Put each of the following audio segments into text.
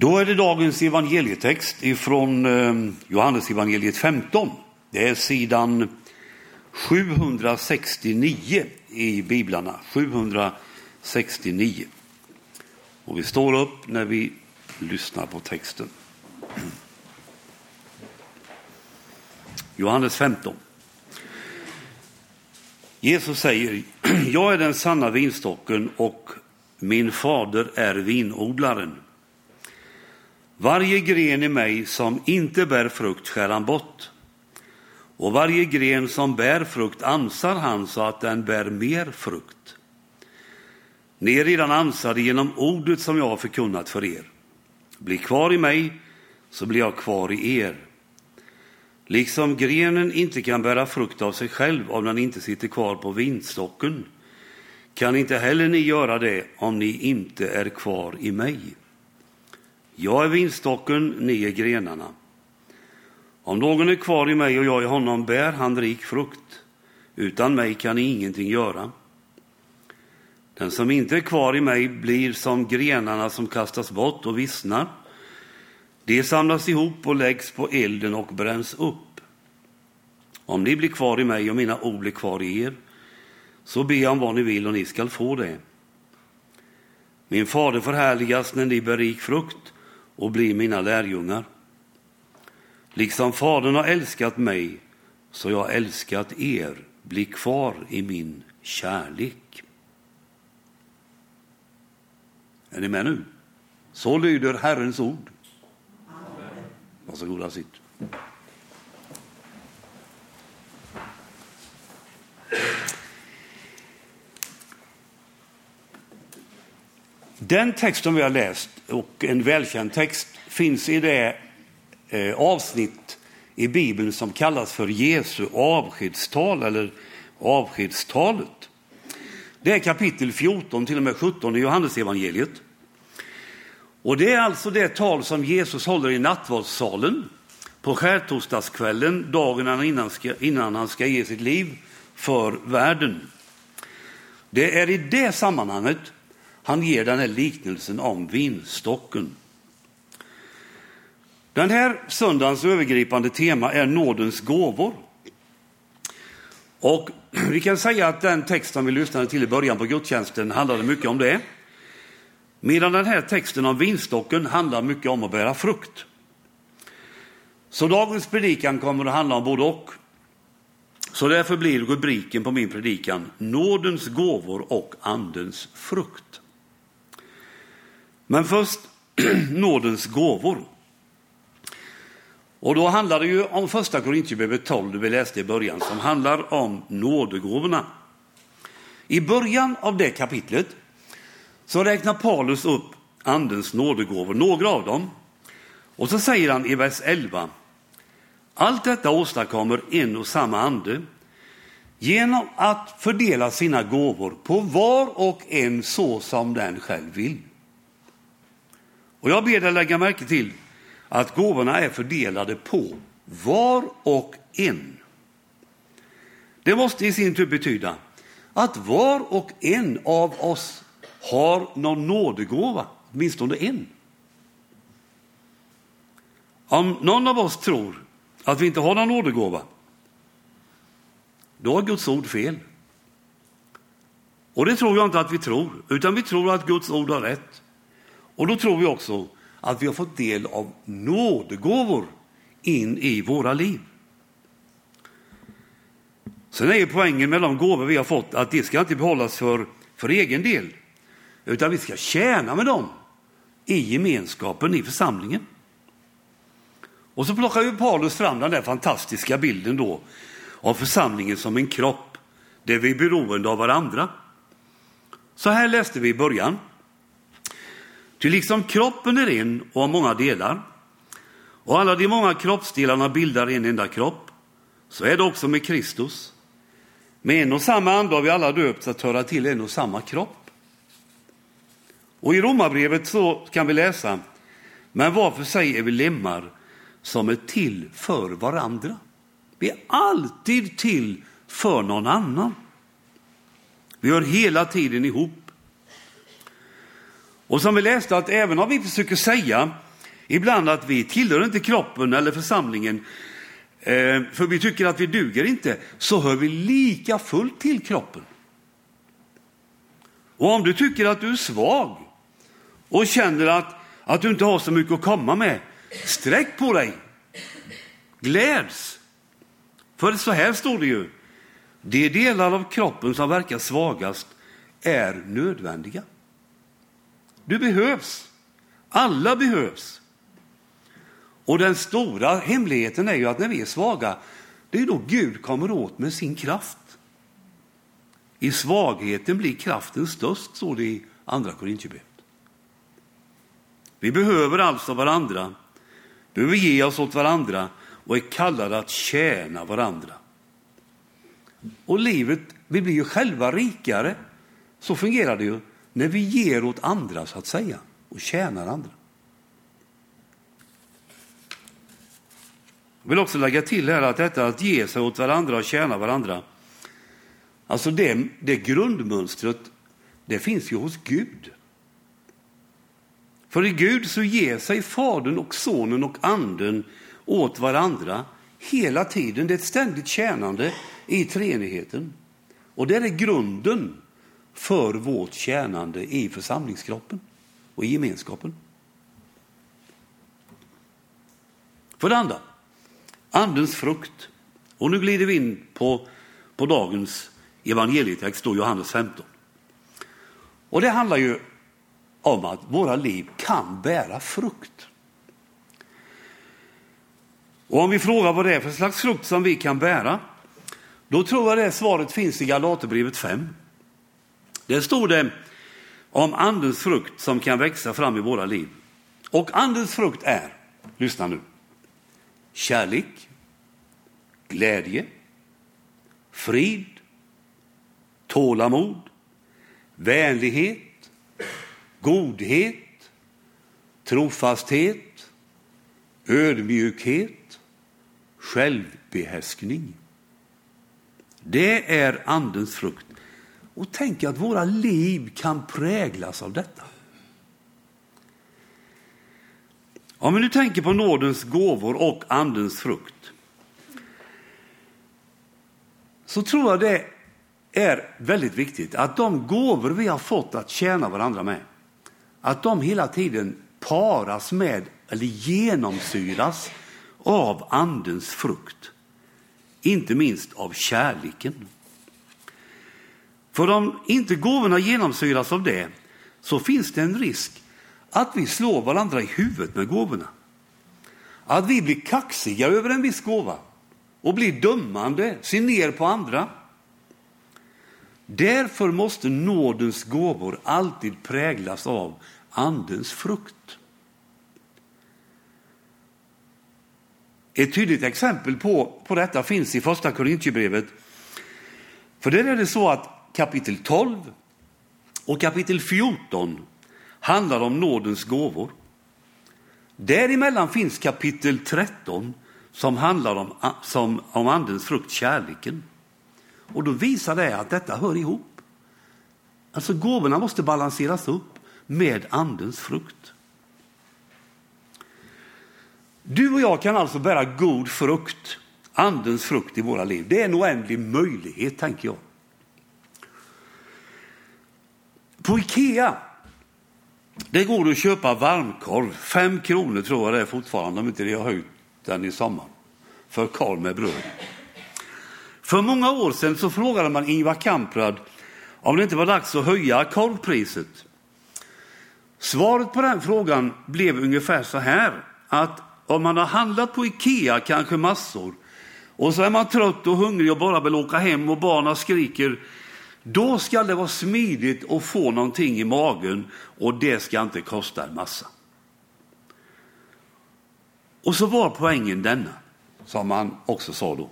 Då är det dagens evangelietext ifrån ehm, Johannesevangeliet Johannes evangeliet 15. Det är sidan 769 i biblarna. 769. Och vi står upp när vi lyssnar på texten. Johannes 15. Jesus säger, jag är den sanna vinstocken och min fader är vinodlaren. Varje gren i mig som inte bär frukt skär han bort. Och varje gren som bär frukt ansar han så att den bär mer frukt. Ni är redan ansade genom ordet som jag har förkunnat för er. Bli kvar i mig, så blir jag kvar i er. Liksom grenen inte kan bära frukt av sig själv om den inte sitter kvar på vinstocken, kan inte heller ni göra det om ni inte är kvar i mig. Jag är vinstocken, ni är grenarna. Om någon är kvar i mig och jag i honom bär han rik frukt. Utan mig kan ni ingenting göra. Den som inte är kvar i mig blir som grenarna som kastas bort och vissnar. De samlas ihop och läggs på elden och bränns upp. Om ni blir kvar i mig och mina ord blir kvar i er, så be om vad ni vill och ni skall få det. Min fader förhärligas när ni bär rik frukt och blir mina lärjungar. Liksom Fadern har älskat mig, så jag har älskat er. Bli kvar i min kärlek. Är ni med nu? Så lyder Herrens ord. Varsågoda, sitt. Den text som vi har läst, och en välkänd text, finns i det eh, avsnitt i Bibeln som kallas för Jesu avskedstal eller avskedstalet. Det är kapitel 14 till och med 17 i Johannesevangeliet. Och det är alltså det tal som Jesus håller i nattvardssalen på skärtorsdagskvällen, dagen innan, ska, innan han ska ge sitt liv för världen. Det är i det sammanhanget han ger den här liknelsen om vinstocken. Den här söndagens övergripande tema är nådens gåvor. Och vi kan säga att den text som vi lyssnade till i början på gudstjänsten handlade mycket om det. Medan den här texten om vinstocken handlar mycket om att bära frukt. Så dagens predikan kommer att handla om både och. Så därför blir rubriken på min predikan Nådens gåvor och Andens frukt. Men först nådens gåvor. Och då handlar det ju om första Korintierbrevet 12, vi läste i början, som handlar om nådegåvorna. I början av det kapitlet så räknar Paulus upp andens nådegåvor, några av dem. Och så säger han i vers 11, allt detta åstadkommer en och samma ande genom att fördela sina gåvor på var och en så som den själv vill. Och jag ber dig lägga märke till att gåvorna är fördelade på var och en. Det måste i sin tur betyda att var och en av oss har någon nådegåva, åtminstone en. Om någon av oss tror att vi inte har någon nådegåva, då har Guds ord fel. Och det tror jag inte att vi tror, utan vi tror att Guds ord har rätt. Och då tror vi också att vi har fått del av nådegåvor in i våra liv. Sen är ju poängen med de gåvor vi har fått att det ska inte behållas för, för egen del, utan vi ska tjäna med dem i gemenskapen i församlingen. Och så plockar ju Paulus fram den där fantastiska bilden då av församlingen som en kropp där vi är beroende av varandra. Så här läste vi i början. Ty liksom kroppen är en och har många delar, och alla de många kroppsdelarna bildar en enda kropp, så är det också med Kristus. Med en och samma ande har vi alla döpts att höra till en och samma kropp. Och i Romarbrevet så kan vi läsa, men var för sig är vi lemmar som är till för varandra. Vi är alltid till för någon annan. Vi hör hela tiden ihop. Och som vi läste att även om vi försöker säga ibland att vi tillhör inte kroppen eller församlingen eh, för vi tycker att vi duger inte, så hör vi lika fullt till kroppen. Och om du tycker att du är svag och känner att, att du inte har så mycket att komma med, sträck på dig. Gläds. För så här står det ju, de delar av kroppen som verkar svagast är nödvändiga. Du behövs. Alla behövs. Och den stora hemligheten är ju att när vi är svaga, det är då Gud kommer åt med sin kraft. I svagheten blir kraften störst, står det i Andra Korintierbrevet. Vi behöver alltså varandra, behöver ge oss åt varandra och är kallade att tjäna varandra. Och livet, vi blir ju själva rikare. Så fungerar det ju när vi ger åt andra så att säga och tjänar andra. Jag vill också lägga till här att detta att ge sig åt varandra och tjäna varandra, alltså det, det grundmönstret, det finns ju hos Gud. För i Gud så ger sig Fadern och Sonen och Anden åt varandra hela tiden. Det är ett ständigt tjänande i treenigheten. Och det är grunden för vårt tjänande i församlingskroppen och i gemenskapen. För det andra, andens frukt. Och nu glider vi in på, på dagens evangelietext, då Johannes 15. Och det handlar ju om att våra liv kan bära frukt. Och om vi frågar vad det är för slags frukt som vi kan bära, då tror jag det svaret finns i Galaterbrevet 5. Där står det om andens frukt som kan växa fram i våra liv. Och andens frukt är, lyssna nu, kärlek, glädje, frid, tålamod, vänlighet, godhet, trofasthet, ödmjukhet, självbehärskning. Det är andens frukt. Och tänk att våra liv kan präglas av detta. Om vi nu tänker på nådens gåvor och andens frukt så tror jag det är väldigt viktigt att de gåvor vi har fått att tjäna varandra med, att de hela tiden paras med eller genomsyras av andens frukt. Inte minst av kärleken. För om inte gåvorna genomsyras av det så finns det en risk att vi slår varandra i huvudet med gåvorna. Att vi blir kaxiga över en viss gåva och blir dömande, ser ner på andra. Därför måste nådens gåvor alltid präglas av andens frukt. Ett tydligt exempel på, på detta finns i första Korintierbrevet. För där är det så att kapitel 12 och kapitel 14 handlar om nådens gåvor. Däremellan finns kapitel 13 som handlar om, som, om andens frukt, kärleken. Och då visar det att detta hör ihop. Alltså gåvorna måste balanseras upp med andens frukt. Du och jag kan alltså bära god frukt, andens frukt i våra liv. Det är en oändlig möjlighet, tänker jag. På Ikea det går det att köpa varmkorv, fem kronor tror jag det är fortfarande, om inte det har höjt den i sommar, för korv med bröd. För många år sedan så frågade man Ingvar Kamprad om det inte var dags att höja korvpriset. Svaret på den frågan blev ungefär så här, att om man har handlat på Ikea kanske massor och så är man trött och hungrig och bara vill åka hem och barnen skriker då ska det vara smidigt att få någonting i magen och det ska inte kosta en massa. Och så var poängen denna, som man också sa då.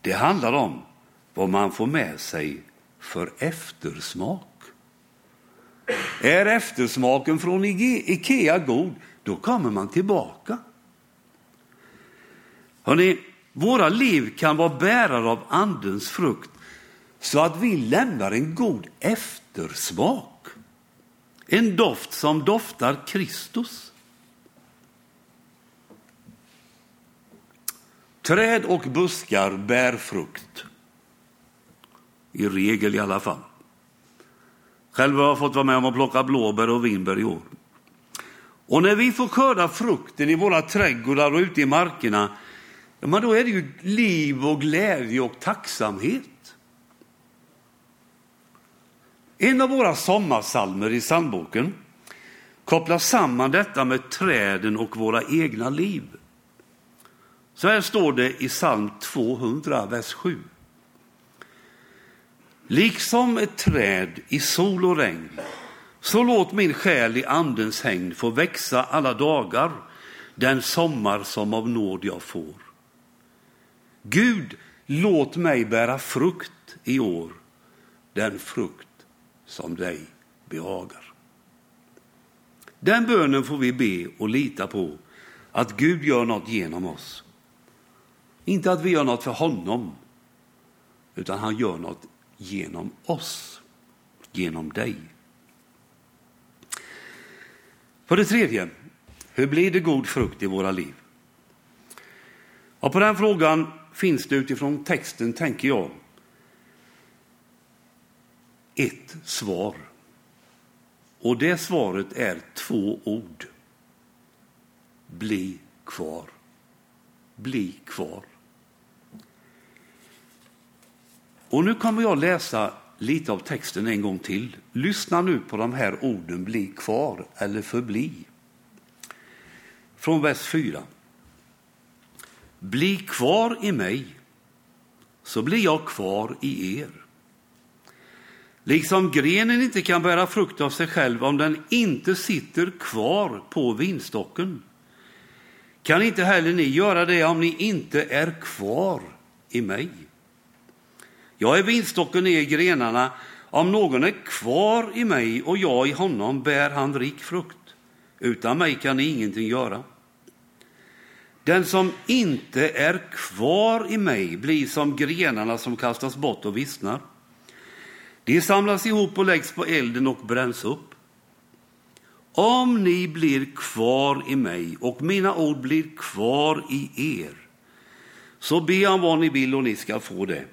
Det handlar om vad man får med sig för eftersmak. Är eftersmaken från Ikea god, då kommer man tillbaka. Hörrni, våra liv kan vara bärare av andens frukt så att vi lämnar en god eftersmak. En doft som doftar Kristus. Träd och buskar bär frukt. I regel i alla fall. Själv har jag fått vara med om att plocka blåbär och vinbär i år. Och när vi får skörda frukten i våra trädgårdar och ute i markerna, då är det ju liv och glädje och tacksamhet. En av våra sommarsalmer i psalmboken kopplar samman detta med träden och våra egna liv. Så här står det i psalm 200, vers 7. Liksom ett träd i sol och regn, så låt min själ i andens hägn få växa alla dagar, den sommar som av nåd jag får. Gud, låt mig bära frukt i år, den frukt som dig behagar. Den bönen får vi be och lita på, att Gud gör något genom oss. Inte att vi gör något för honom, utan han gör något genom oss, genom dig. För det tredje, hur blir det god frukt i våra liv? Och på den frågan finns det utifrån texten, tänker jag, ett svar. Och det svaret är två ord. Bli kvar. Bli kvar. Och nu kommer jag läsa lite av texten en gång till. Lyssna nu på de här orden bli kvar eller förbli. Från vers 4. Bli kvar i mig, så blir jag kvar i er. Liksom grenen inte kan bära frukt av sig själv om den inte sitter kvar på vinstocken, kan inte heller ni göra det om ni inte är kvar i mig. Jag är vinstocken, ni är grenarna. Om någon är kvar i mig och jag i honom bär han rik frukt. Utan mig kan ni ingenting göra. Den som inte är kvar i mig blir som grenarna som kastas bort och vissnar. De samlas ihop och läggs på elden och bränns upp. Om ni blir kvar i mig och mina ord blir kvar i er, så be om vad ni vill och ni ska få det.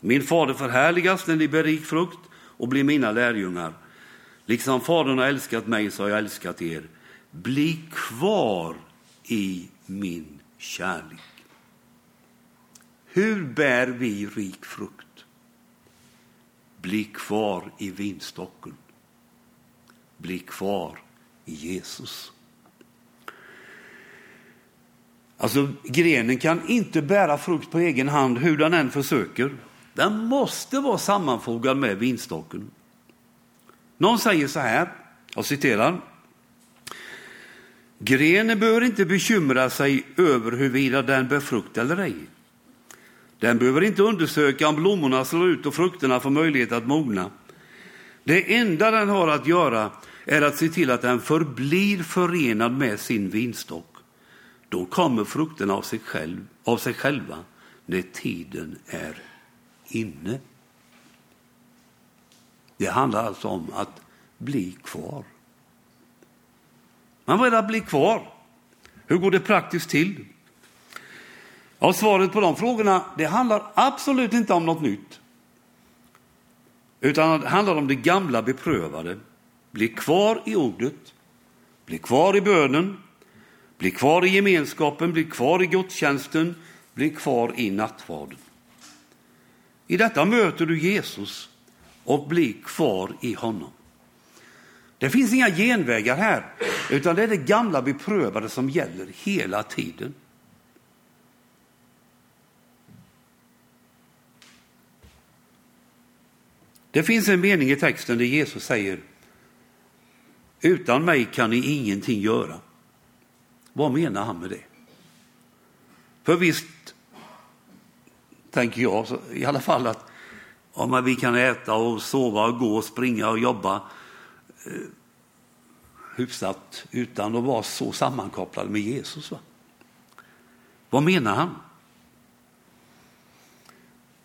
Min fader förhärligas när ni bär rik frukt och blir mina lärjungar. Liksom Fadern har älskat mig så har jag älskat er. Bli kvar i min kärlek. Hur bär vi rik frukt? Bli kvar i vinstocken. Bli kvar i Jesus. Alltså, grenen kan inte bära frukt på egen hand hur den än försöker. Den måste vara sammanfogad med vinstocken. Någon säger så här, jag citerar. Grenen bör inte bekymra sig över huruvida den bär frukt eller ej. Den behöver inte undersöka om blommorna slår ut och frukterna får möjlighet att mogna. Det enda den har att göra är att se till att den förblir förenad med sin vinstock. Då kommer frukterna av sig, själv, av sig själva när tiden är inne. Det handlar alltså om att bli kvar. Men vad är det att bli kvar? Hur går det praktiskt till? Och svaret på de frågorna det handlar absolut inte om något nytt. Utan det handlar om det gamla beprövade. Bli kvar i ordet, bli kvar i bönen, bli kvar i gemenskapen, bli kvar i gudstjänsten, bli kvar i nattvarden. I detta möter du Jesus och blir kvar i honom. Det finns inga genvägar här, utan det är det gamla beprövade som gäller hela tiden. Det finns en mening i texten där Jesus säger utan mig kan ni ingenting göra. Vad menar han med det? För visst tänker jag i alla fall att ja, vi kan äta och sova och gå och springa och jobba eh, hyfsat utan att vara så sammankopplade med Jesus. Va? Vad menar han?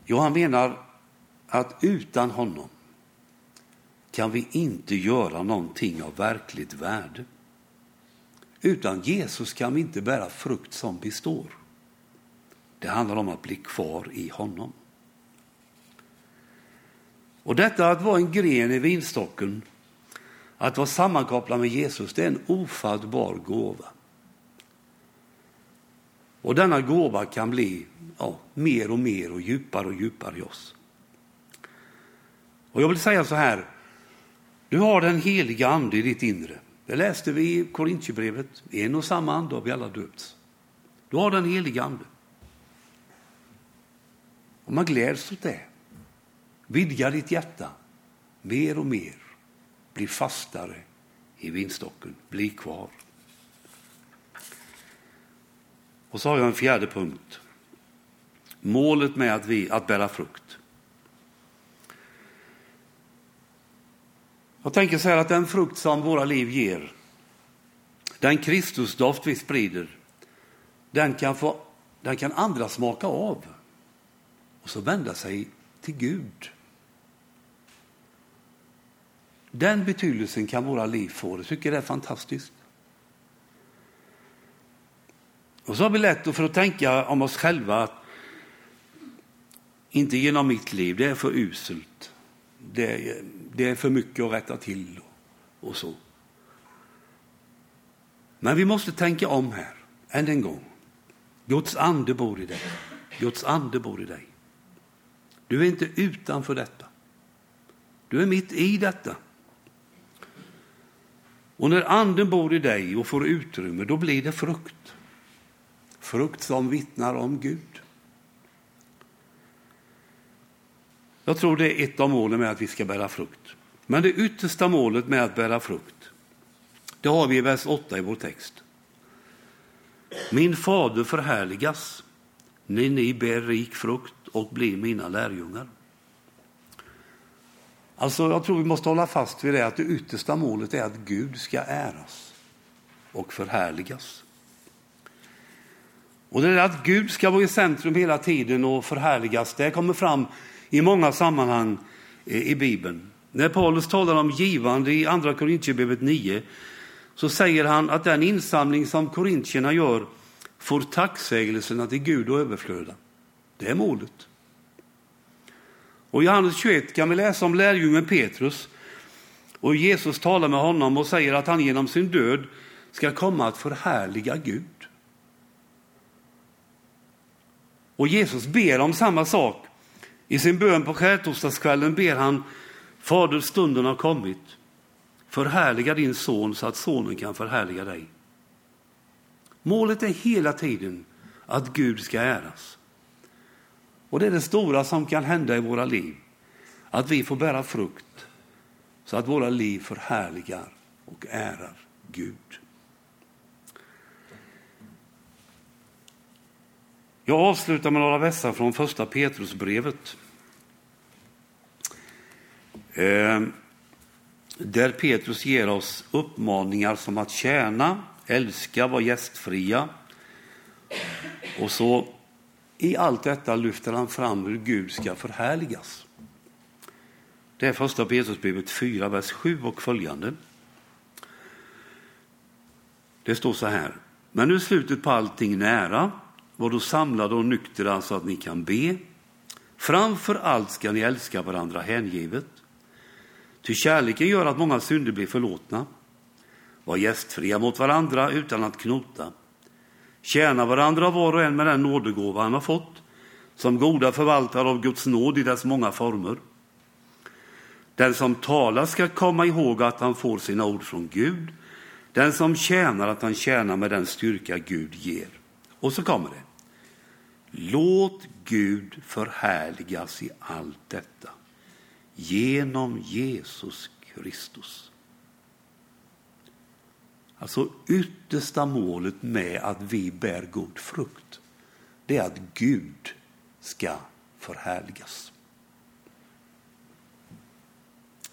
Jo, han menar att utan honom kan vi inte göra någonting av verkligt värde. Utan Jesus kan vi inte bära frukt som består. Det handlar om att bli kvar i honom. Och detta att vara en gren i vinstocken, att vara sammankopplad med Jesus, det är en ofattbar gåva. Och denna gåva kan bli ja, mer och mer och djupare och djupare i oss. Och jag vill säga så här, du har den heliga ande i ditt inre. Det läste vi i Korintierbrevet. En och samma ande har vi alla döpts. Du har den heliga ande. Och man gläds åt det. Vidga ditt hjärta mer och mer. Bli fastare i vinstocken. Bli kvar. Och så har jag en fjärde punkt. Målet med att, vi, att bära frukt. Jag tänker så här att den frukt som våra liv ger, den Kristusdoft vi sprider, den kan, få, den kan andra smaka av och så vända sig till Gud. Den betydelsen kan våra liv få. Jag tycker det är fantastiskt. Och så har vi lätt för att tänka om oss själva att inte genom mitt liv, det är för uselt. Det är, det är för mycket att rätta till och så. Men vi måste tänka om här, än en gång. Guds ande bor i dig. Guds ande bor i dig. Du är inte utanför detta. Du är mitt i detta. Och när anden bor i dig och får utrymme, då blir det frukt. Frukt som vittnar om Gud. Jag tror det är ett av målen med att vi ska bära frukt. Men det yttersta målet med att bära frukt, det har vi i vers 8 i vår text. Min fader förhärligas när ni bär rik frukt och blir mina lärjungar. Alltså, jag tror vi måste hålla fast vid det att det yttersta målet är att Gud ska äras och förhärligas. Och det är att Gud ska vara i centrum hela tiden och förhärligas, det kommer fram i många sammanhang eh, i Bibeln. När Paulus talar om givande i Andra Korintierbrevet 9 så säger han att den insamling som korintierna gör får tacksägelserna till Gud och överflöda. Det är målet. Och I Johannes 21 kan vi läsa om lärjungen Petrus. Och Jesus talar med honom och säger att han genom sin död ska komma att förhärliga Gud. Och Jesus ber om samma sak. I sin bön på skärtorsdagskvällen ber han Fader, stunden har kommit. Förhärliga din son så att sonen kan förhärliga dig. Målet är hela tiden att Gud ska äras. Och det är det stora som kan hända i våra liv. Att vi får bära frukt så att våra liv förhärligar och ärar Gud. Jag avslutar med några versar från första Petrusbrevet. Ehm, där Petrus ger oss uppmaningar som att tjäna, älska, vara gästfria. Och så i allt detta lyfter han fram hur Gud ska förhärligas. Det är första Petrusbrevet 4, vers 7 och följande. Det står så här. Men nu är slutet på allting nära. Var då samlade och nyktra så att ni kan be. Framför allt ska ni älska varandra hängivet. Ty kärleken gör att många synder blir förlåtna. Var gästfria mot varandra utan att knota. Tjäna varandra var och en med den nådegåva han har fått, som goda förvaltare av Guds nåd i dess många former. Den som talar ska komma ihåg att han får sina ord från Gud. Den som tjänar att han tjänar med den styrka Gud ger. Och så kommer det. Låt Gud förhärligas i allt detta genom Jesus Kristus. Alltså yttersta målet med att vi bär god frukt, det är att Gud ska förhärligas.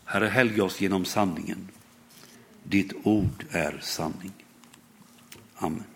Herre, helga oss genom sanningen. Ditt ord är sanning. Amen.